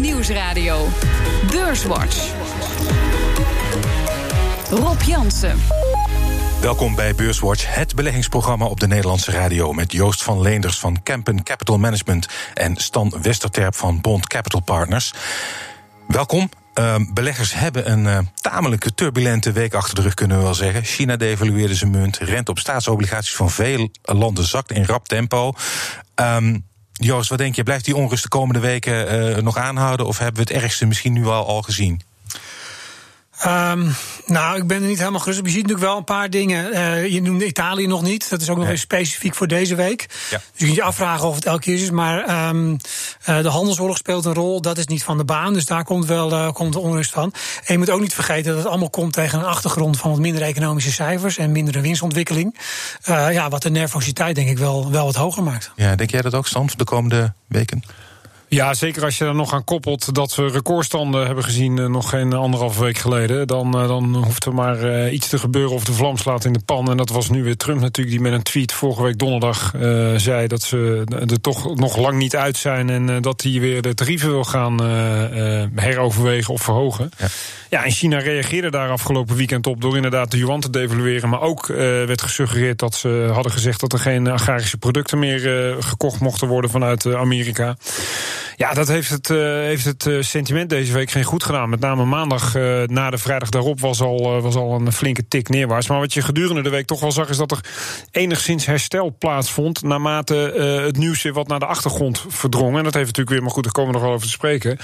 Nieuwsradio. Beurswatch. Rob Jansen. Welkom bij Beurswatch, het beleggingsprogramma op de Nederlandse radio... met Joost van Leenders van Kempen Capital Management... en Stan Westerterp van Bond Capital Partners. Welkom. Uh, beleggers hebben een uh, tamelijk turbulente week achter de rug, kunnen we wel zeggen. China devalueerde zijn munt, rente op staatsobligaties van veel landen zakt in rap tempo. Um, Joost, wat denk je? Blijft die onrust de komende weken uh, nog aanhouden? Of hebben we het ergste misschien nu al, al gezien? Um, nou, ik ben er niet helemaal gerust op. Je ziet natuurlijk wel een paar dingen. Uh, je noemde Italië nog niet. Dat is ook nog eens specifiek voor deze week. Ja. Dus je kunt je afvragen of het elke keer is. Maar um, uh, de handelsoorlog speelt een rol. Dat is niet van de baan. Dus daar komt wel uh, komt de onrust van. En je moet ook niet vergeten dat het allemaal komt tegen een achtergrond van wat minder economische cijfers en mindere winstontwikkeling. ja, wat de nervositeit denk ik wel, wel wat hoger maakt. Ja, denk jij dat ook, Stan, de komende weken? Ja, zeker als je er nog aan koppelt dat we recordstanden hebben gezien uh, nog geen anderhalve week geleden. Dan, uh, dan hoeft er maar uh, iets te gebeuren of de vlam slaat in de pan. En dat was nu weer Trump natuurlijk, die met een tweet vorige week donderdag zei dat ze er toch nog lang niet uit zijn. En dat hij weer de tarieven wil gaan heroverwegen of verhogen. Ja. ja, en China reageerde daar afgelopen weekend op door inderdaad de yuan te devalueren. Maar ook werd gesuggereerd dat ze hadden gezegd dat er geen agrarische producten meer gekocht mochten worden vanuit Amerika. Ja, dat heeft het, uh, heeft het uh, sentiment deze week geen goed gedaan. Met name maandag uh, na de vrijdag daarop was al, was al een flinke tik neerwaarts. Maar wat je gedurende de week toch wel zag, is dat er enigszins herstel plaatsvond. naarmate het nieuws weer wat naar de achtergrond verdrong. En dat heeft natuurlijk weer, maar goed, daar komen nog wel over te spreken.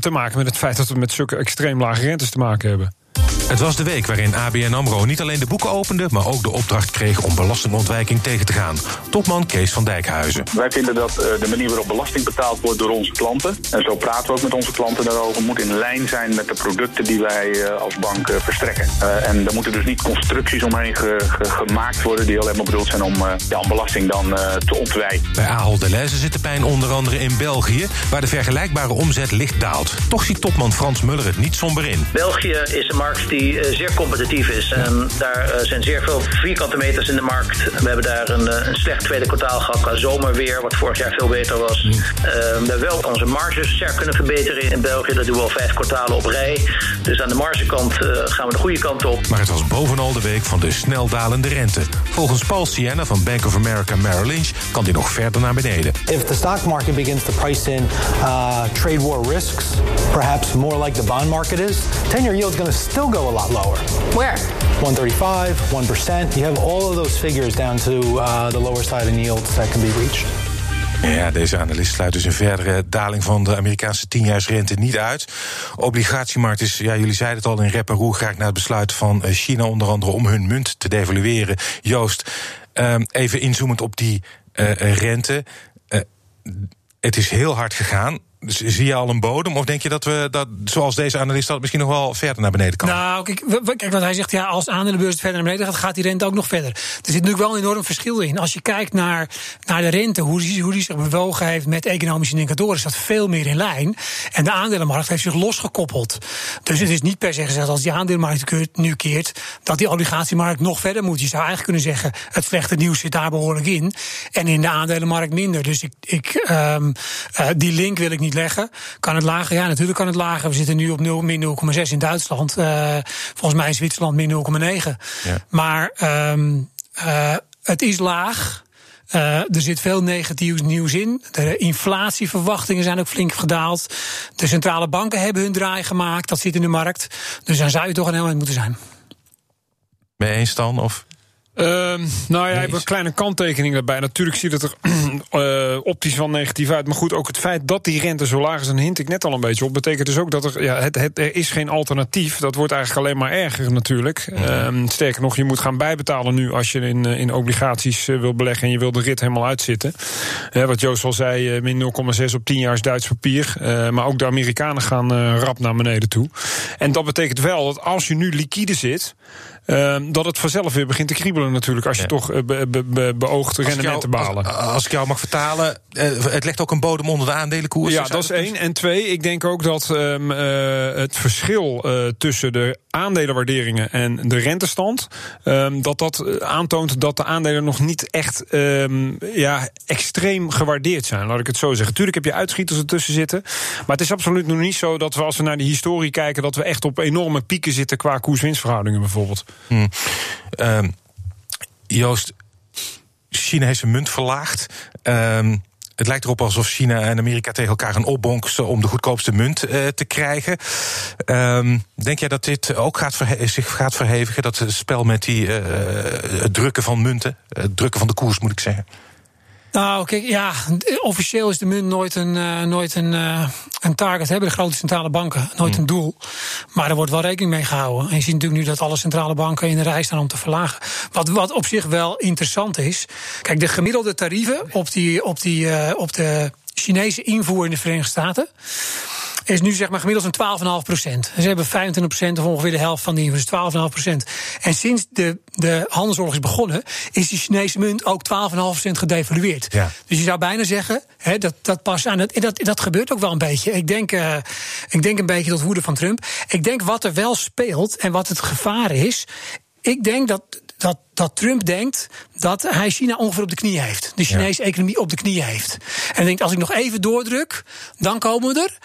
te maken met het feit dat we met zulke extreem lage rentes te maken hebben. Het was de week waarin ABN AMRO niet alleen de boeken opende... maar ook de opdracht kreeg om belastingontwijking tegen te gaan. Topman Kees van Dijkhuizen. Wij vinden dat de manier waarop belasting betaald wordt door onze klanten... en zo praten we ook met onze klanten daarover... moet in lijn zijn met de producten die wij als bank verstrekken. En er moeten dus niet constructies omheen ge ge gemaakt worden... die alleen maar bedoeld zijn om ja, om belasting dan te ontwijken. Bij Ahold Delhaize zit de pijn onder andere in België... waar de vergelijkbare omzet licht daalt. Toch ziet topman Frans Muller het niet somber in. België is een markt die uh, zeer competitief is. En daar uh, zijn zeer veel vierkante meters in de markt. We hebben daar een, uh, een slecht tweede kwartaal gehad qua zomerweer, wat vorig jaar veel beter was. Mm. we hebben wel onze marges sterk kunnen verbeteren in België. Dat doen we al vijf kwartalen op rij. Dus aan de margekant gaan we de goede kant op. Maar het was bovenal de week van de snel dalende rente. Volgens Paul Sienna van Bank of America Merrill Lynch kan die nog verder naar beneden. If the stock market begins to price in trade war risks, perhaps more like the bond market is, 10-year yield is going to still go a lot lower. Where? 135, 1%. You have all of those figures down to uh, the lower side in yields that can be reached. Ja, deze analist sluit dus een verdere daling van de Amerikaanse tienjaarsrente niet uit. Obligatiemarkt is, ja, jullie zeiden het al, in rep en roer graag naar het besluit van China onder andere om hun munt te devalueren. Joost, um, even inzoomend op die uh, rente. Uh, het is heel hard gegaan. Dus zie je al een bodem? Of denk je dat we, dat, zoals deze analist, dat misschien nog wel verder naar beneden kan? Nou, kijk, kijk wat hij zegt, ja, als de aandelenbeurs verder naar beneden gaat, gaat die rente ook nog verder. Er zit natuurlijk wel een enorm verschil in. Als je kijkt naar, naar de rente, hoe die, hoe die zich bewogen heeft met economische indicatoren, is dat veel meer in lijn. En de aandelenmarkt heeft zich losgekoppeld. Dus het is niet per se gezegd als die aandelenmarkt nu keert, dat die obligatiemarkt nog verder moet. Je zou eigenlijk kunnen zeggen, het slechte nieuws zit daar behoorlijk in. En in de aandelenmarkt minder. Dus ik, ik, um, uh, die link wil ik niet leggen. Kan het lager? Ja, natuurlijk kan het lager. We zitten nu op 0, min 0,6 in Duitsland. Uh, volgens mij in Zwitserland min 0,9. Ja. Maar um, uh, het is laag. Uh, er zit veel negatief nieuws in. De inflatieverwachtingen zijn ook flink gedaald. De centrale banken hebben hun draai gemaakt. Dat zit in de markt. Dus dan zou je toch een heel eind moeten zijn. Eens dan? Of Uh, nou ja, ik heb een kleine kanttekening daarbij. Natuurlijk ziet het er uh, optisch wel negatief uit. Maar goed, ook het feit dat die rente zo laag is, en hint ik net al een beetje op, betekent dus ook dat er, ja, het, het, er is geen alternatief. Dat wordt eigenlijk alleen maar erger natuurlijk. Uh, sterker nog, je moet gaan bijbetalen nu als je in, in obligaties uh, wil beleggen en je wil de rit helemaal uitzitten. wat Joost al zei, min 0,6 op 10 jaar is Duits papier. maar ook de Amerikanen gaan rap naar beneden toe. En dat betekent wel dat als je nu liquide zit. Ehm, dat het vanzelf weer begint te kriebelen natuurlijk... als je toch uh, be, be, beoogt rendement te behalen. Als, als, ik jou mag vertalen, uh, het legt ook een bodem onder de aandelenkoers. Ja, dat is één. En twee, ik denk ook dat um, het verschil tussen de aandelenwaarderingen en de rentestand... Um, dat dat aantoont dat de aandelen nog niet echt ja, extreem gewaardeerd zijn, laat ik het zo zeggen. Tuurlijk heb je uitschieters ertussen zitten, maar het is absoluut nog niet zo dat we als we naar de historie kijken... dat we echt op enorme pieken zitten qua koers-winstverhoudingen bijvoorbeeld. Hmm. Um, Joost, China heeft zijn munt verlaagd. Um, het lijkt erop alsof China en Amerika tegen elkaar gaan opbonksen om de goedkoopste munt uh, te krijgen. Um, denk jij dat dit ook gaat zich gaat verhevigen? Dat spel met die uh, het drukken van munten, het drukken van de koers, moet ik zeggen. Nou, kijk, ja, officieel is de munt nooit een, uh, nooit een, uh, een target. Hebben de grote centrale banken nooit mm. een doel. Maar er wordt wel rekening mee gehouden. En je ziet natuurlijk nu dat alle centrale banken in de rij staan om te verlagen. Wat, wat op zich wel interessant is. Kijk, de gemiddelde tarieven op, die, op, die, uh, op de Chinese invoer in de Verenigde Staten is nu zeg maar gemiddeld een 12,5 procent. Ze hebben 25 procent of ongeveer de helft van die, dus 12,5 procent. En sinds de, de handelsoorlog is begonnen, is die Chinese munt ook 12,5 procent gedevalueerd. Ja. Dus je zou bijna zeggen, hè, dat, dat past aan het. Dat, dat gebeurt ook wel een beetje. Ik denk, uh, ik denk een beetje tot woede van Trump. Ik denk wat er wel speelt en wat het gevaar is. Ik denk dat dat, dat Trump denkt dat hij China ongeveer op de knie heeft. De Chinese economie op de knie heeft. En denkt, als ik nog even doordruk, dan komen we er.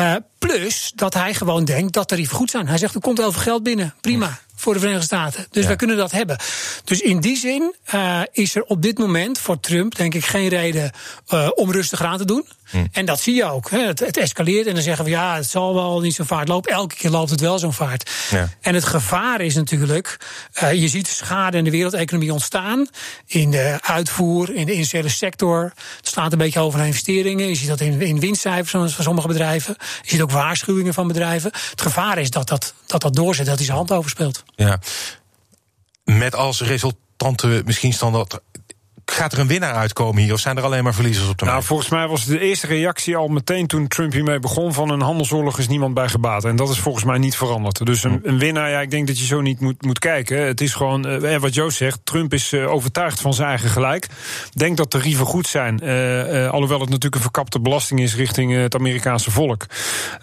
Uh, plus dat hij gewoon denkt dat tarieven goed zijn. Hij zegt, er komt heel veel geld binnen. Prima voor de Verenigde Staten. Dus ja. wij kunnen dat hebben. Dus in die zin uh, is er op dit moment voor Trump, denk ik, geen reden uh, om rustiger aan te doen. Hm. En dat zie je ook. Hè. Het, het, escaleert en dan zeggen we ja, het zal wel niet zo vaart lopen. Elke keer loopt het wel zo'n vaart. Ja. En het gevaar is natuurlijk, uh, je ziet schade in de wereldeconomie ontstaan. In de uitvoer, in de initiële sector. Het slaat een beetje over naar investeringen. Je ziet dat in, in winstcijfers van sommige bedrijven. Je ziet ook waarschuwingen van bedrijven. Het gevaar is dat dat, dat, dat doorzet, dat hij zijn hand overspeelt. Ja. Met als resultante misschien standaard gaat er een winnaar uitkomen hier? Of zijn er alleen maar verliezers op de markt? Nou, volgens mij was de eerste reactie al meteen toen Trump hiermee begon... van een handelsoorlog is niemand bij gebaat. En dat is volgens mij niet veranderd. Dus een, een winnaar, ja, ik denk dat je zo niet moet, moet kijken. Het is gewoon, eh, wat Joost zegt, Trump is uh, overtuigd van zijn eigen gelijk. Denkt dat tarieven goed zijn. Uh, alhoewel het natuurlijk een verkapte belasting is richting het Amerikaanse volk.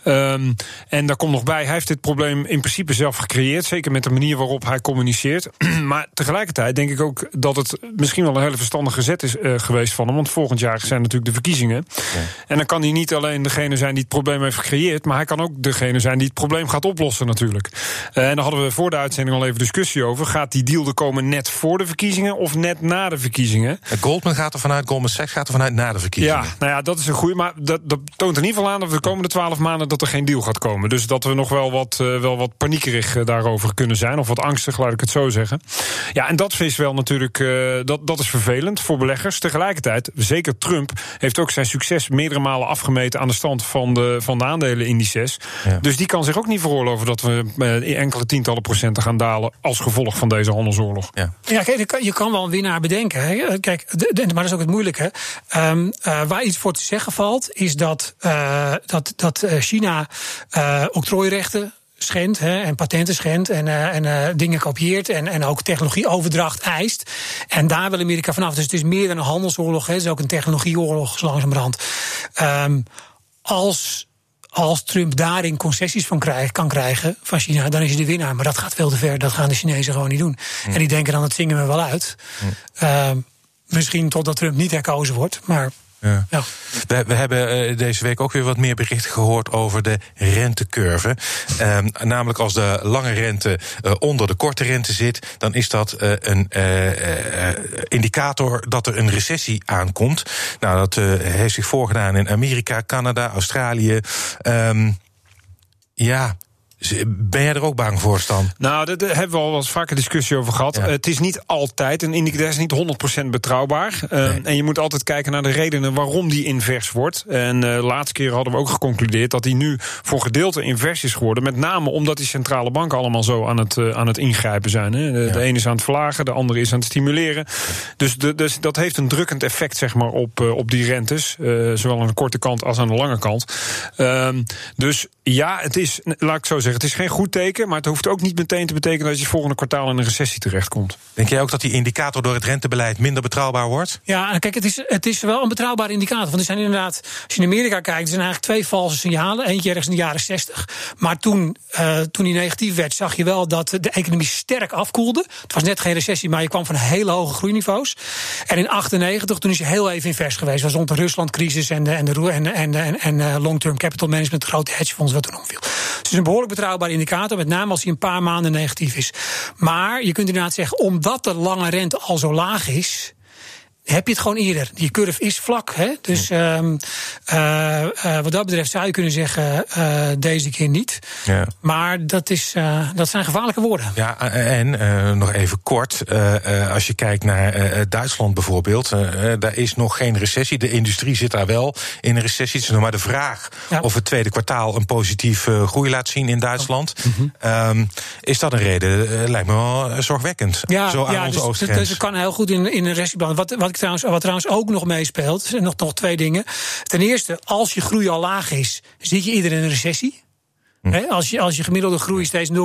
Um, en daar komt nog bij, hij heeft dit probleem in principe zelf gecreëerd. Zeker met de manier waarop hij communiceert. maar tegelijkertijd denk ik ook dat het misschien wel een hele verstandige gezet is uh, geweest van hem. Want volgend jaar zijn natuurlijk de verkiezingen. Ja. En dan kan hij niet alleen degene zijn die het probleem heeft gecreëerd. maar hij kan ook degene zijn die het probleem gaat oplossen, natuurlijk. Uh, en daar hadden we voor de uitzending al even discussie over. Gaat die deal er komen net voor de verkiezingen of net na de verkiezingen? Goldman gaat er vanuit, Goldman Sachs gaat er vanuit na de verkiezingen. Ja, nou ja, dat is een goede. Maar dat, dat toont in ieder geval aan dat we de komende twaalf maanden dat er geen deal gaat komen. Dus dat we nog wel wat, uh, wel wat paniekerig daarover kunnen zijn. Of wat angstig, laat ik het zo zeggen. Ja, en dat is wel natuurlijk. dat, dat is vervelend voor beleggers. Tegelijkertijd, zeker Trump heeft ook zijn succes meerdere malen afgemeten aan de stand van de, van de aandelenindices. Ja. Dus die kan zich ook niet veroorloven dat we eh, enkele tientallen procenten gaan dalen als gevolg van deze handelsoorlog. Ja, ja kijk, je kan wel een winnaar bedenken. Hè. Kijk, de, de, maar dat is ook het moeilijke. Um, uh, waar iets voor te zeggen valt, is dat, uh, dat, dat China octrooirechten schendt hè, en patenten schendt en, uh, en uh, dingen kopieert en, en ook technologieoverdracht eist. En daar wil Amerika vanaf. Dus het is meer dan een handelsoorlog, hè, het is ook een technologieoorlog langzamerhand. Um, als als Trump daarin concessies van krijg, kan krijgen van China, dan is hij de winnaar. Maar dat gaat veel te ver. Dat gaan de Chinezen gewoon niet doen. Mm. En die denken dan, dat zingen we wel uit. Mm. Uh, misschien totdat Trump niet herkozen wordt. Maar ja. ja. We, we, hebben uh, deze week ook weer wat meer berichten gehoord over de rentecurve. Um, namelijk als de lange rente uh, onder de korte rente zit, dan is dat uh, een indicator dat er een recessie aankomt. Nou, dat heeft zich voorgedaan in Amerika, Canada, Australië. Um, ja, ben jij er ook bang voor, Stan? Nou, daar hebben we al wel eens vaker discussie over gehad. Ja. Het is niet altijd, een indicator is niet 100% betrouwbaar. Nee. Uh, en je moet altijd kijken naar de redenen waarom die invers wordt. En uh, de laatste keer hadden we ook geconcludeerd dat die nu voor gedeelte invers is geworden. Met name omdat die centrale banken allemaal zo aan het, uh, aan het ingrijpen zijn. Hè. De, ja. de, ene is aan het verlagen, de andere is aan het stimuleren. Dus, de, dus dat heeft een drukkend effect zeg maar, op, op die rentes. zowel aan de korte kant als aan de lange kant. Ehm, dus ja, het is, laat ik zo zeggen zeggen. Het is geen goed teken, maar het hoeft ook niet meteen te betekenen dat je volgende kwartaal in een recessie terechtkomt. Denk jij ook dat die indicator door het rentebeleid minder betrouwbaar wordt? Ja, kijk, het is, het is wel een betrouwbare indicator. Want er zijn inderdaad, als je in Amerika kijkt, er zijn eigenlijk twee valse signalen. Eentje ergens in de jaren 60. Maar toen, uh, toen die negatief werd, zag je wel dat de economie sterk afkoelde. Het was net geen recessie, maar je kwam van hele hoge groeiniveaus. En in 98, toen is je heel even invers geweest. was rond de Ruslandcrisis en de, en de, en, en, en, en uh, long-term capital management, grote hedgefonds, wat toen omviel. Dus het is een behoorlijk betrouwbare indicator, met name als hij een paar maanden negatief is. Maar je kunt inderdaad zeggen, omdat de lange rente al zo laag is heb je het gewoon eerder. Die curve is vlak. Hè? Dus um, uh, uh, wat dat betreft zou je kunnen zeggen, uh, deze keer niet. Ja. Maar dat, is, dat zijn gevaarlijke woorden. Ja, en nog even kort. als je kijkt naar Duitsland bijvoorbeeld. daar is nog geen recessie. De industrie zit daar wel in een recessie. Het is nog maar de vraag ja. of het tweede kwartaal een positief groei laat zien in Duitsland. Mm -hmm. is dat een reden? lijkt me wel zorgwekkend. Ja, Zo aan onze dus, oostgrens. dus het kan heel goed in, in een recessie Wat, wat trouwens, wat trouwens ook nog meespeelt, zijn nog, nog twee dingen. Ten eerste, als je groei al laag is, zit je eerder in een recessie. Hm. als, je, als je gemiddelde groei steeds 0,2, 0,3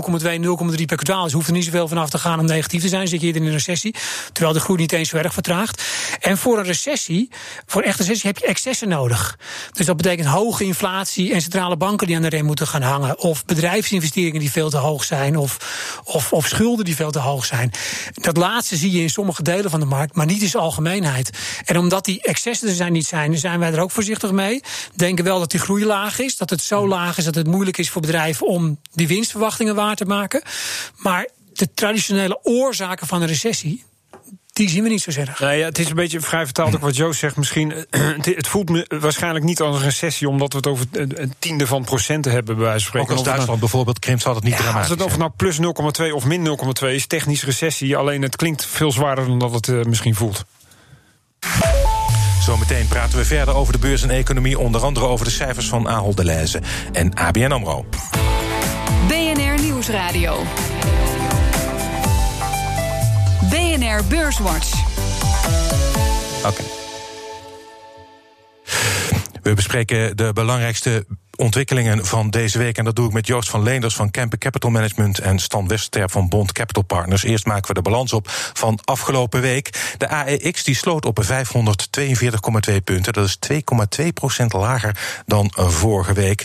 per kwartaal is, hoeft er niet zoveel vanaf te gaan om negatief te zijn. Zit je eerder in een recessie. Terwijl de groei niet eens zo erg vertraagt. En voor een recessie, voor een echte recessie, heb je excessen nodig. Dus dat betekent hoge inflatie en centrale banken die aan de rem moeten gaan hangen. Of bedrijfsinvesteringen die veel te hoog zijn. Of, of, of schulden die veel te hoog zijn. Dat laatste zie je in sommige delen van de markt, maar niet in zijn algemeenheid. En omdat die excessen er zijn niet zijn, zijn wij er ook voorzichtig mee. Denken wel dat die groei laag is. Dat het zo laag is dat het moeilijk is voor bedrijven om die winstverwachtingen waar te maken. Maar de traditionele oorzaken van een recessie, die zien we niet zo erg. Nee, ja, het is een beetje vrij vertaald ook wat Joost zegt. Misschien, het voelt me waarschijnlijk niet als een recessie... omdat we het over een tiende van procenten hebben, bij wijze van spreken. Ook als Duitsland nou, bijvoorbeeld krimpt, zal het niet ja, dramatisch Als het of nou plus 0,2 of min 0,2 is, technisch recessie. Alleen het klinkt veel zwaarder dan dat het uh, misschien voelt. Zometeen praten we verder over de beurs en economie. Onder andere over de cijfers van Ahold Delhaize en ABN AMRO. BNR Nieuwsradio. BNR Beurswatch. Oké. Okay. We bespreken de belangrijkste ontwikkelingen van deze week. En dat doe ik met Joost van Leenders van Kempen Capital Management en Stan Westerterp van Bond Capital Partners. Eerst maken we de balans op van afgelopen week. De AEX die sloot op 542,2 punten. Dat is 2,2 procent lager dan vorige week.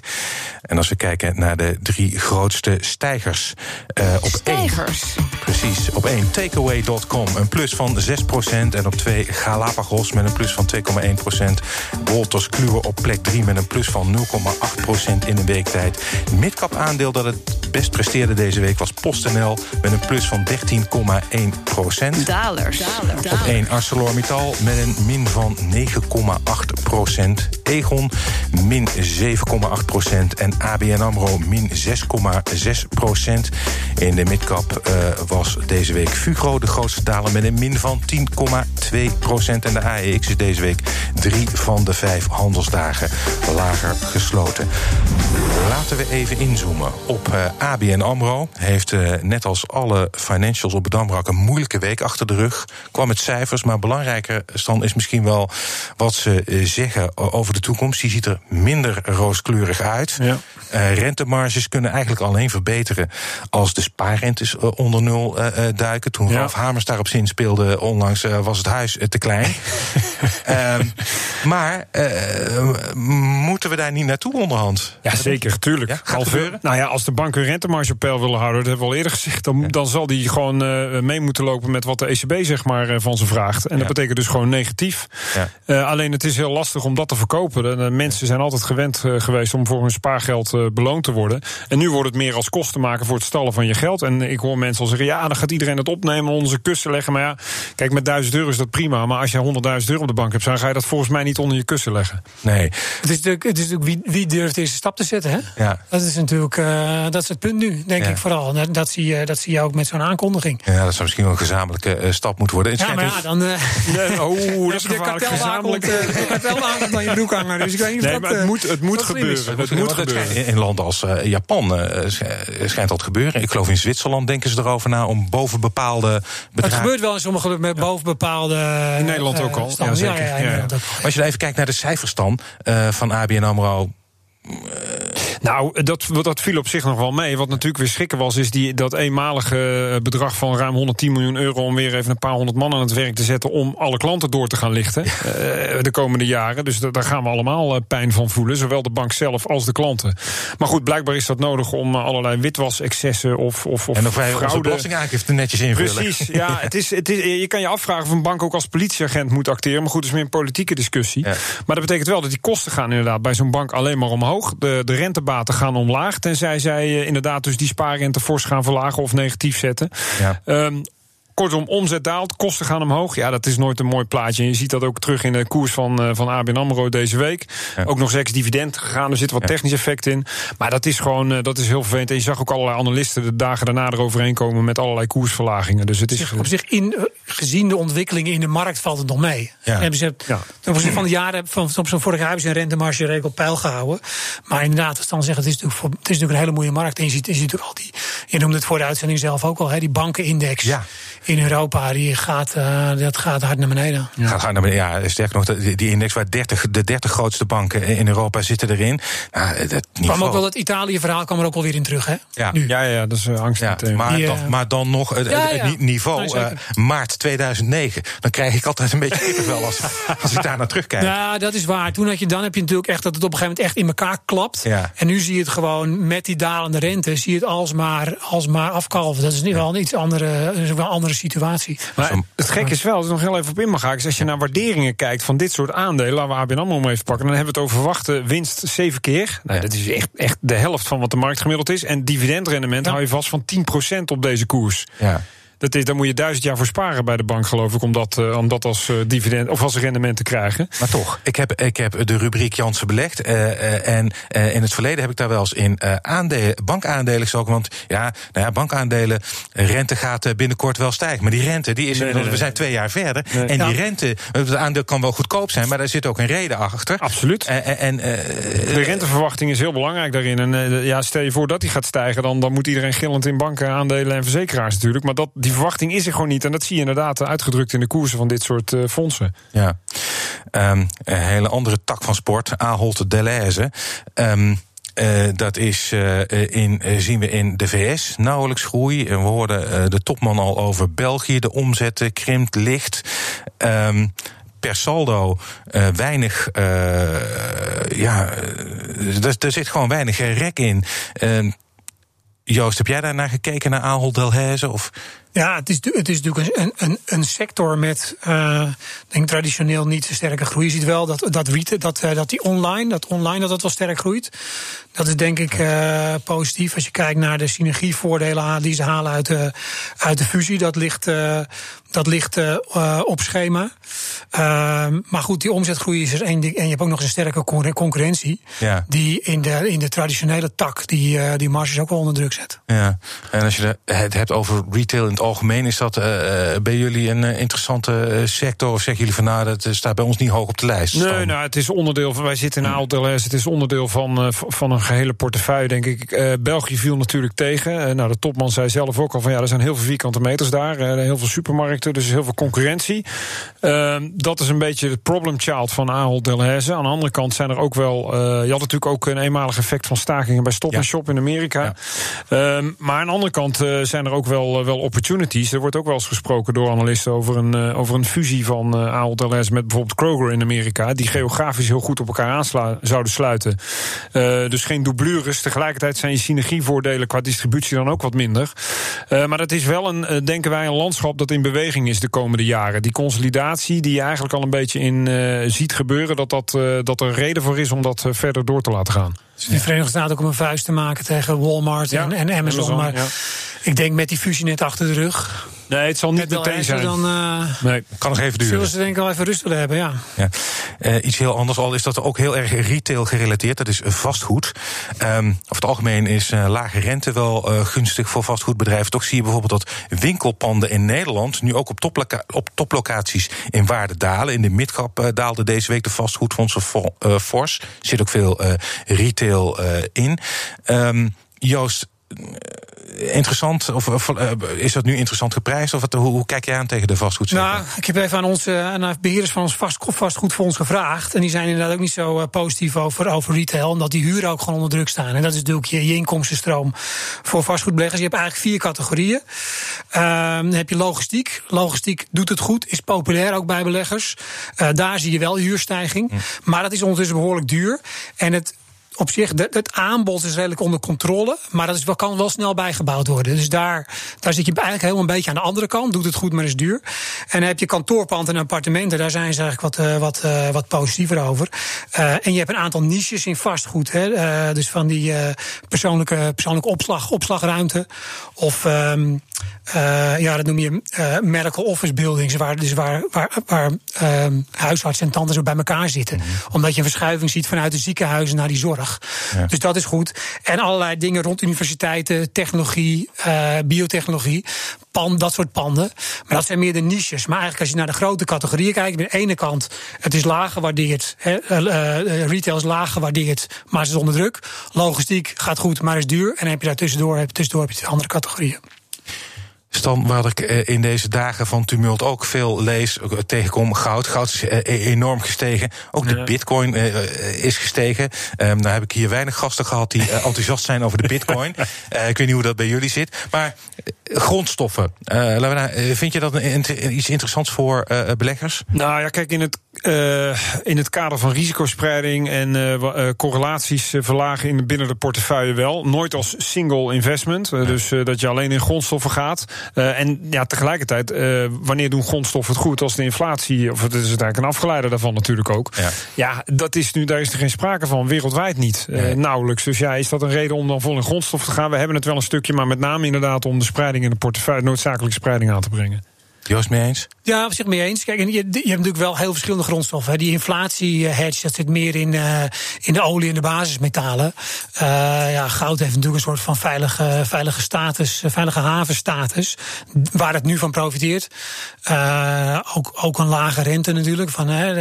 En als we kijken naar de drie grootste stijgers. Uh, op stijgers? Één, precies. Op 1 takeaway.com een plus van 6 procent. En op 2 Galapagos met een plus van 2,1 procent. Wolters Kluwer op plek 3 met een plus van 0,8 in een week tijd. Midcap aandeel dat het best presteerde deze week was PostNL met een plus van 13,1 procent. Dalers. Op 1 ArcelorMittal met een min van 9,8 procent. Egon min 7,8 procent. En ABN AMRO min 6,6 procent. In de midcap uh, was deze week Fugro de grootste daler met een min van 10,2 procent. En de AEX is deze week drie van de vijf handelsdagen lager gesloten. Laten we even inzoomen op uh, ABN AMRO. Heeft uh, net als alle financials op het Damrak een moeilijke week achter de rug. Kwam met cijfers, maar belangrijker Stan, is misschien wel wat ze uh, zeggen over de toekomst. Die ziet er minder rooskleurig uit. Ja. rentemarges kunnen eigenlijk alleen verbeteren als de spaarrentes onder nul duiken. Toen ja. Ralf Hamers daarop zin speelde onlangs was het huis te klein. Ehm, maar moeten we daar niet naartoe onderhand? Ja, zeker, tuurlijk. Ja, gaat gebeuren? Nou ja, als de bank hun rentemarge op peil willen houden, dat hebben we al eerder gezegd, dan, ja. dan zal die gewoon uh, mee moeten lopen met wat de ECB zeg maar uh, van ze vraagt. En ja. dat betekent dus gewoon negatief. Uh, alleen het is heel lastig om dat te verkopen. Mensen zijn altijd gewend geweest om voor hun spaargeld beloond te worden. En nu wordt het meer als kosten maken voor het stallen van je geld. En ik hoor mensen al zeggen, ja, dan gaat iedereen het opnemen, onze kussen leggen. Maar ja, kijk, met 1000 euro is dat prima. Maar als je 100.000 euro op de bank hebt, dan ga je dat volgens mij niet onder je kussen leggen. Nee. Het is natuurlijk, het is natuurlijk wie, wie durft deze stap te zetten, hè? Ja. Dat is natuurlijk uh, dat is het punt nu, denk ja. ik vooral. Dat, dat, zie je, dat zie je ook met zo'n aankondiging. Ja, dat zou misschien wel een gezamenlijke uh, stap moeten worden. Ja, maar ja, dan... Uh, oh, dat is. De kartelwagen dan je broek hangen. Dus ik weet niet nee, dat, maar het moet, het moet gebeuren. Het moet gebeuren. In landen als Japan schijnt dat te gebeuren. Ik geloof in Zwitserland denken ze erover na om boven bepaalde bedragen... Het gebeurt wel in sommige met boven bepaalde... In Nederland ook al. Ja, zeker. Ja, Als je even kijkt naar de cijfers dan van ABN AMRO Nou, dat, dat viel op zich nog wel mee. Wat natuurlijk weer schrikken was, is die, dat eenmalige bedrag van ruim 110 miljoen euro om weer even een paar honderd man aan het werk te zetten om alle klanten door te gaan lichten de komende jaren. Dus daar gaan we allemaal pijn van voelen, zowel de bank zelf als de klanten. Maar goed, blijkbaar is dat nodig om allerlei witwasexcessen of, of, of en wij fraude. belastingaangifte netjes invullen. Precies, ja. het is, het is, je kan je afvragen of een bank ook als politieagent moet acteren. Maar goed, dat is meer een politieke discussie. Maar dat betekent wel dat die kosten gaan inderdaad bij zo'n bank alleen maar omhoog. De, de gaan omlaag. Tenzij zij uh, inderdaad dus die spaarrente fors gaan verlagen of negatief zetten. Ja. Um, Kortom, omzet daalt, kosten gaan omhoog. Ja, dat is nooit een mooi plaatje. En je ziet dat ook terug in de koers van, uh, van ABN AMRO deze week. Ook nog eens dividend gegaan, er zit wat technisch effect in. Maar dat is gewoon uh, dat is heel vervelend. En je zag ook allerlei analisten de dagen daarna eroverheen komen... met allerlei koersverlagingen. Dus het is... Op zich, in, uh, gezien de ontwikkelingen in de markt, valt het nog mee. Ja. Hebben ze, ja. Van de jaren, van, van zo'n vorig jaar... hebben ze een rentemarge redelijk op peil gehouden. Maar inderdaad, als dan zeggen, het is natuurlijk, het is natuurlijk een hele mooie markt. En je ziet, je ziet natuurlijk al die... Je noemde het voor de uitzending zelf ook al, hè, die bankenindex... Ja in Europa, die gaat, uh, dat gaat hard naar beneden. Ja. Gaat hard naar beneden. Ja, sterker nog, die, die index waar 30, de 30 grootste banken in Europa zitten erin. Nou, dat kwam ook wel het Italië-verhaal kwam er ook wel weer in terug, hè? Ja, nu. ja, ja, dat is uh, angst. Ja, maar, die, dan, maar dan nog het, ja, het niveau nee, maart 2009. Dan krijg ik altijd een beetje kippenvel als, als ik daar naar terugkijk. Ja, dat is waar. Toen had je, dan heb je natuurlijk echt dat het op een gegeven moment echt in elkaar klapt. En nu zie je het gewoon met die dalende rente, zie je het alsmaar, alsmaar afkalven. Dat is niet wel een iets andere, wel andere situatie. Maar het gekke is wel, als ik nog heel even op in mag gaan, is als je naar waarderingen kijkt van dit soort aandelen, laten we ABN AMRO maar even pakken, dan hebben we het over verwachte winst zeven keer. Nou, Dat is echt, echt de helft van wat de markt gemiddeld is. En dividendrendement hou je vast van 10% op deze koers. Ja. Dat is, daar moet je duizend jaar voor sparen bij de bank, geloof ik, om dat, uh, om dat als uh, dividend of als rendement te krijgen. Maar toch, ik heb, ik heb de rubriek Jansen belegd. Uh, en in het verleden heb ik daar wel eens in aandelen, bankaandelen gestoken. Want ja, nou ja, bankaandelen, rente gaat binnenkort wel stijgen. Maar die rente, die is nee, nee, we zijn twee jaar verder. En die rente, het aandeel kan wel goedkoop zijn, maar daar zit ook een reden achter. Absoluut. en, de renteverwachting is heel belangrijk daarin. En ja, stel je voor dat die gaat stijgen, dan, dan moet iedereen gillend in banken, aandelen en verzekeraars natuurlijk. Maar dat, die verwachting is er gewoon niet. En dat zie je inderdaad uitgedrukt in de koersen van dit soort uh, fondsen. Ja, um, een hele andere tak van sport, Ahold Delhaize. Um, uh, dat is, uh, in, zien we in de VS nauwelijks groei. We hoorden de topman al over België. De omzet krimpt licht. Um, per saldo weinig. Ja, er, zit gewoon weinig rek in. Joost, heb jij daar naar gekeken naar Ahold Delhaize? Of ja, het is, het is natuurlijk een, een, een sector met uh, denk traditioneel niet zo sterke groei. Je ziet wel dat, dat, dat, uh, dat die online, dat online dat dat wel sterk groeit. Dat is denk ik uh, positief. Als je kijkt naar de synergievoordelen die ze halen uit de, uit de fusie, dat ligt, dat ligt op schema. Ehm, maar goed, die omzetgroei is er één ding. En je hebt ook nog eens een sterke concurrentie. Ja. Die in de, in de traditionele tak die, die marges ook wel onder druk zet. Ja, en als je het hebt over retail in het algemeen is dat uh, bij jullie een uh, interessante sector? Of zeggen jullie van nou, dat staat bij ons niet hoog op de lijst? Nee, nou, het is onderdeel van. Wij zitten in Altels, het is onderdeel van, uh, van een gehele portefeuille, denk ik. België viel natuurlijk tegen. nou, de topman zei zelf ook al van ja, er zijn heel veel vierkante meters daar. heel veel supermarkten, dus heel veel concurrentie. Ehm, dat is een beetje het problem child van Ahold Delhaize. Aan de andere kant zijn er ook wel. je had natuurlijk ook een eenmalig effect van stakingen bij Stop ja. Shop in Amerika. Ja. Um, maar aan de andere kant zijn er ook wel, wel opportunities er wordt ook wel eens gesproken door analisten over een, uh, over een fusie van uh, Ahold Delhaize met bijvoorbeeld Kroger in Amerika, die geografisch heel goed op elkaar aan zouden sluiten. Uh, dus geen doublures. Tegelijkertijd zijn je synergievoordelen qua distributie dan ook wat minder. maar dat is wel een, denken wij, een landschap dat in beweging is de komende jaren. Die consolidatie die je eigenlijk al een beetje in ziet gebeuren, dat, dat, dat er reden voor is om dat verder door te laten gaan. Dus de Verenigde Staten ook om een vuist te maken tegen Walmart en, en, Amazon. Amazon maar ja. Ik denk met die fusie net achter de rug. Nee, het zal niet meteen zijn. Dan, uh, nee, kan nog even duren. Zullen ze denk ik wel even rust willen hebben, ja. ja. Uh, iets heel anders al is dat ook heel erg retail gerelateerd. Dat is vastgoed. Um, over het algemeen is uh, lage rente wel gunstig voor vastgoedbedrijven. Toch zie je bijvoorbeeld dat winkelpanden in Nederland... nu ook op, toploca op toplocaties in waarde dalen. In de midgap daalde deze week de vastgoedfondsen fors. Er zit ook veel retail in. Um, Joost interessant? Of, of is dat nu interessant geprijsd? Of wat, hoe, hoe, kijk jij aan tegen de vastgoedsector? Nou, ik heb even aan onze aan beheerders van ons vast, vastgoedfonds gevraagd. En die zijn inderdaad ook niet zo positief over, over retail. Omdat die huren ook gewoon onder druk staan. En dat is natuurlijk je, je inkomstenstroom voor vastgoedbeleggers. Je hebt eigenlijk vier categorieën. Ehm, dan heb je logistiek. Logistiek doet het goed, is populair ook bij beleggers. daar zie je wel huurstijging. Hm. Maar dat is ondertussen behoorlijk duur. En het op zich, het aanbod is redelijk onder controle. Maar dat is wel, kan wel snel bijgebouwd worden. Dus daar, daar zit je eigenlijk helemaal een beetje aan de andere kant. Doet het goed, maar is duur. En dan heb je kantoorpand en appartementen. Daar zijn ze eigenlijk wat, uh, wat, uh, wat positiever over. Uh, en je hebt een aantal niches in vastgoed. Hè. dus van die persoonlijke, persoonlijke opslag, opslagruimte. Of um, ja, dat noem je medical office buildings. Waar, dus waar, waar, waar huisartsen en tandarts ook bij elkaar zitten. Mm -hmm. Omdat je een verschuiving ziet vanuit de ziekenhuizen naar die zorg. Dus dat is goed. En allerlei dingen rond universiteiten, technologie, uh, biotechnologie. Pan, dat soort panden. Maar dat zijn meer de niches. Maar eigenlijk als je naar de grote categorieën kijkt, aan de ene kant, het is laag gewaardeerd. He, uh, uh, retail is laag gewaardeerd, maar het is onder druk. Logistiek gaat goed, maar is duur. En dan heb je daar tussendoor, heb, tussendoor heb je andere categorieën. Stan, waar ik in deze dagen van tumult ook veel lees, tegenkom goud. Goud is enorm gestegen. Ook de bitcoin is gestegen. Um, nou heb ik hier weinig gasten gehad die enthousiast zijn over de bitcoin. uh, ik weet niet hoe dat bij jullie zit. Maar grondstoffen, uh, vind je dat een, iets interessants voor uh, beleggers? Nou ja, kijk, in het, in het kader van risicospreiding en correlaties verlagen in, binnen de portefeuille wel. Nooit als single investment. dus dat je alleen in grondstoffen gaat. Uh, en ja, tegelijkertijd, uh, wanneer doen grondstoffen het goed? Als de inflatie, of het is eigenlijk een afgeleider daarvan natuurlijk ook. Ja, ja dat is nu, daar is er geen sprake van, wereldwijd niet. Uh, nee. nauwelijks. Dus ja, is dat een reden om dan vol in grondstoffen te gaan? We hebben het wel een stukje, maar met name inderdaad om de spreiding in de portefeuille, noodzakelijke spreiding aan te brengen. Joost, mee eens? Ja, op zich mee eens. Kijk, je, je hebt natuurlijk wel heel verschillende grondstoffen. Hè. Die inflatie-hedge, dat zit meer in, uh, in de olie en de basismetalen. Uh, ja, goud heeft natuurlijk een soort van veilige, veilige status, veilige havenstatus. Waar het nu van profiteert. Uh, ook, ook een lage rente natuurlijk. Van, hè,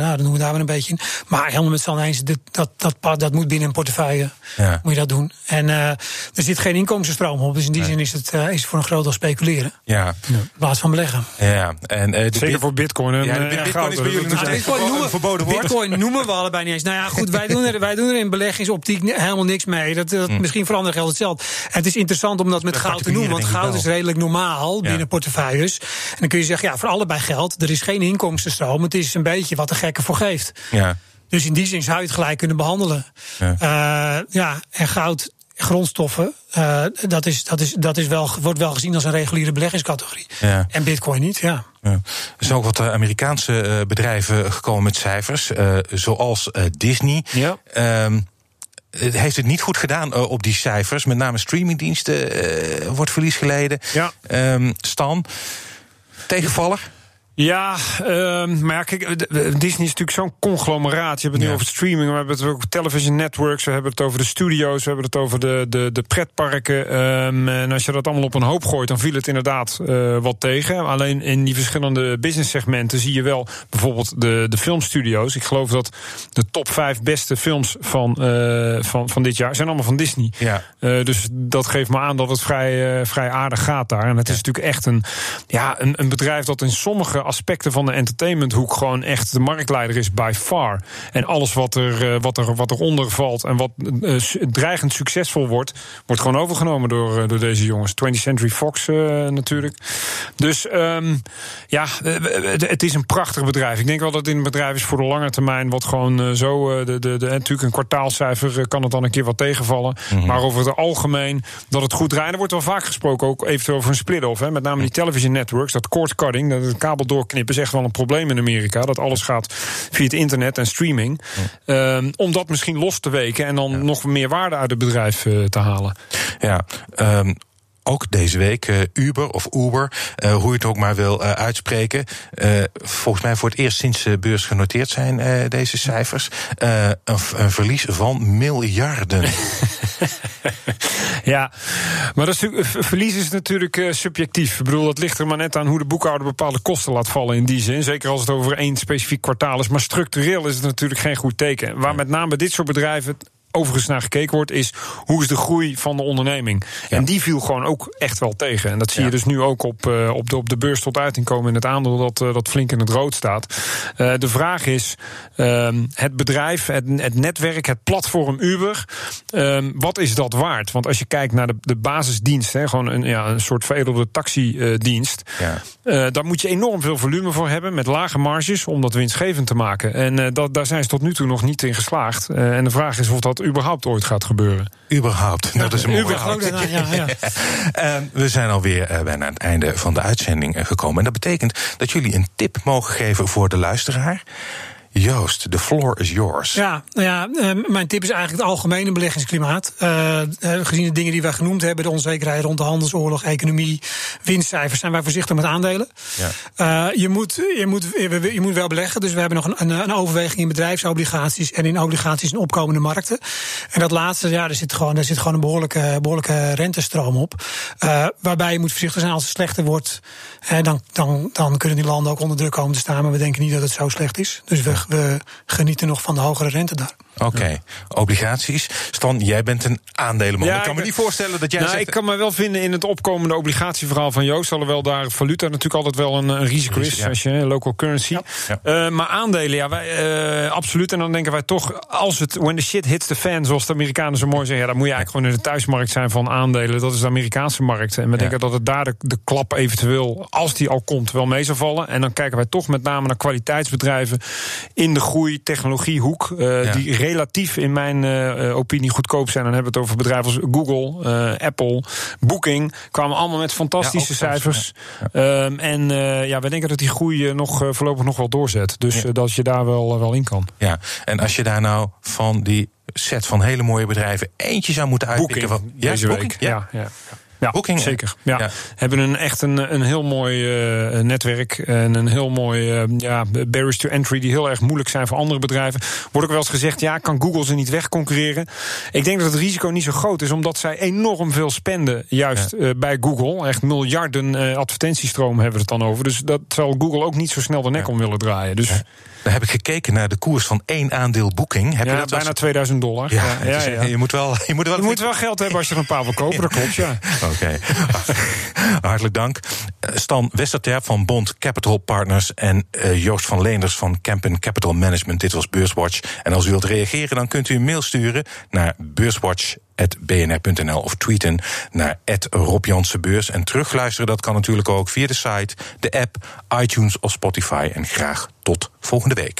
nou, dan doen we daar weer een beetje in. Maar helemaal met z'n allen eens, dat, dat, dat, dat moet binnen een portefeuille. Ja. Moet je dat doen. En er zit geen inkomstenstroom op. Dus in die zin is het, is het voor een groot deel speculeren. Ja. In plaats van beleggen. Ja, en, uh, Zeker voor bitcoin. En, ja, de bitcoin goud, is bij jullie nog bitcoin noemen, verboden woord. Bitcoin noemen we allebei niet eens. Nou ja, goed, wij doen er, wij doen er in beleggingsoptiek helemaal niks mee. Dat, dat hm. Misschien verandert geld hetzelfde. En het is interessant om dat met dat goud te noemen, want goud is redelijk normaal ja. binnen portefeuilles. En dan kun je zeggen, ja, voor allebei geld. Er is geen inkomstenstroom. Het is een beetje wat de gekke voor geeft. Ja. Dus in die zin zou je het gelijk kunnen behandelen. Ja, uh, ja en goud grondstoffen, uh, dat, is, dat, is, dat is wel, wordt wel gezien als een reguliere beleggingscategorie. Ja. En bitcoin niet, ja. ja. Er zijn ook wat Amerikaanse uh, bedrijven gekomen met cijfers, uh, zoals Disney. Ja. Um, heeft het niet goed gedaan op die cijfers. Met name streamingdiensten wordt verlies geleden. Ja. Um, Stan, tegenvaller? Ja, uh, maar ja, kijk, Disney is natuurlijk zo'n conglomeraat. Je hebt het nu over streaming, we hebben het over television networks, we hebben het over de studio's, we hebben het over de, de, de pretparken. Um, en als je dat allemaal op een hoop gooit, dan viel het inderdaad uh, wat tegen. Alleen in die verschillende business segmenten zie je wel bijvoorbeeld de, de filmstudio's. Ik geloof dat de top vijf beste films van, uh, van, van dit jaar zijn allemaal van Disney. Ja. Uh, dus dat geeft me aan dat het vrij, vrij aardig gaat daar. En het is natuurlijk echt een, ja, een, een bedrijf dat in sommige aspecten van de entertainmenthoek gewoon echt de marktleider is by far. En alles wat er, uh, wat er, wat eronder valt en wat uh, dreigend succesvol wordt, wordt gewoon overgenomen door, uh, door deze jongens. 20th Century Fox natuurlijk. Dus um, ja, het is een prachtig bedrijf. Ik denk wel dat het een bedrijf is voor de lange termijn, wat gewoon zo, de, de, de, natuurlijk een kwartaalcijfer kan het dan een keer wat tegenvallen. Mm -hmm. Maar over het algemeen dat het goed draait. Er wordt wel vaak gesproken ook eventueel over een split-off. Met name die television networks, dat cord cutting, dat het kabel doorknippen is echt wel een probleem in Amerika. Dat alles gaat via het internet en streaming. Ja. Um, om dat misschien los te weken en dan ja. nog meer waarde uit het bedrijf uh, te halen. Ja, um ook deze week uh, Uber of Uber, uh, hoe je het ook maar wil uh, uitspreken. volgens mij voor het eerst sinds de beurs genoteerd zijn deze cijfers. Een, een, verlies van miljarden. ja, maar dat is, verlies is natuurlijk subjectief. Ik bedoel, dat ligt er maar net aan hoe de boekhouder bepaalde kosten laat vallen in die zin. Zeker als het over één specifiek kwartaal is. Maar structureel is het natuurlijk geen goed teken. Waar met name dit soort bedrijven overigens naar gekeken wordt, is hoe is de groei van de onderneming. En die viel gewoon ook echt wel tegen. En dat zie je dus nu ook op, uh, op, de, op de beurs tot uitinkomen in het aandeel dat, uh, dat flink in het rood staat. Uh, de vraag is: ehm, het bedrijf, het, het, netwerk, het platform Uber, ehm, wat is dat waard? Want als je kijkt naar de, de basisdienst, hè, gewoon een, ja, een soort veredelde taxidienst, ja. daar moet je enorm veel volume voor hebben met lage marges om dat winstgevend te maken. En dat, daar zijn ze tot nu toe nog niet in geslaagd. en de vraag is of dat überhaupt ooit gaat gebeuren. Überhaupt, dat is een mooie Überhaupt, ja, ja. uh, we zijn alweer uh, bijna aan het einde van de uitzending uh, gekomen. En dat betekent dat jullie een tip mogen geven voor de luisteraar. Joost, the floor is yours. Ja, nou ja, uh, mijn tip is eigenlijk het algemene beleggingsklimaat. Uh, gezien de dingen die wij genoemd hebben, de onzekerheid rond de handelsoorlog, economie, winstcijfers, zijn wij voorzichtig met aandelen. Ja. Uh, je, moet, je, moet, je moet wel beleggen, dus we hebben nog een, een, een, overweging in bedrijfsobligaties en in obligaties in opkomende markten. En dat laatste, ja, daar zit gewoon, daar zit gewoon een behoorlijke, behoorlijke rentestroom op. waarbij je moet voorzichtig zijn als het slechter wordt, dan, dan, dan kunnen die landen ook onder druk komen te staan. Maar we denken niet dat het zo slecht is. Dus we we genieten nog van de hogere rente daar. Oké, okay. obligaties. Stan, jij bent een aandelenman. Ja, ik kan me niet voorstellen dat jij. Nou, zegt... ik kan me wel vinden in het opkomende obligatieverhaal van Joost. Alhoewel daar valuta natuurlijk altijd wel een, een risico is. Ja. Als je local currency. Ja. Uh, maar aandelen, ja, wij, uh, absoluut. En dan denken wij toch, als het when the shit hits the fan, zoals de Amerikanen zo mooi zeggen, ja, dan moet je eigenlijk gewoon in de thuismarkt zijn van aandelen. Dat is de Amerikaanse markt. En we denken dat het daar de, de klap eventueel, als die al komt, wel mee zal vallen. En dan kijken wij toch met name naar kwaliteitsbedrijven in de groei, technologiehoek, uh, die relatief in mijn uh, opinie goedkoop zijn. Dan hebben we het over bedrijven als Google, uh, Apple, Booking. Kwamen allemaal met fantastische ja, cijfers. Ja. Um, en ja, wij denken dat die groei nog voorlopig nog wel doorzet. Dus dat je daar wel, wel in kan. Ja, en als je daar nou van die set van hele mooie bedrijven eentje zou moeten uitpikken. Booking, van, deze week. ja. ja. Ja, zeker. Ja. ja. Hebben een, echt een, een heel mooi uh, netwerk en een heel mooi uh, ja, barriers to entry die heel erg moeilijk zijn voor andere bedrijven. Wordt ook wel eens gezegd, ja, kan Google ze niet wegconcurreren? Ik denk dat het risico niet zo groot is, omdat zij enorm veel spenden, juist ja. uh, bij Google. Echt miljarden advertentiestroom hebben we het dan over. Dus dat zal Google ook niet zo snel de nek om willen draaien. Dus. Dan heb ik gekeken naar de koers van één aandeel boeking. Heb ja, je dat bijna 2000 dollar. Ja, ja, is, ja, Je, moet wel, je, moet wel, je moet wel geld hebben als je er een paar wil kopen, dat klopt, ja. Oké, okay. hartelijk dank. Stan Westerterp van Bond Capital Partners... en uh, Joost van Leenders van Campen Capital Management. Dit was Beurswatch. En als u wilt reageren, dan kunt u een mail sturen naar beurswatch.bnr.nl of tweeten naar Rob Beurs. En terugluisteren, dat kan natuurlijk ook via de site, de app, iTunes of Spotify. En graag tot volgende week.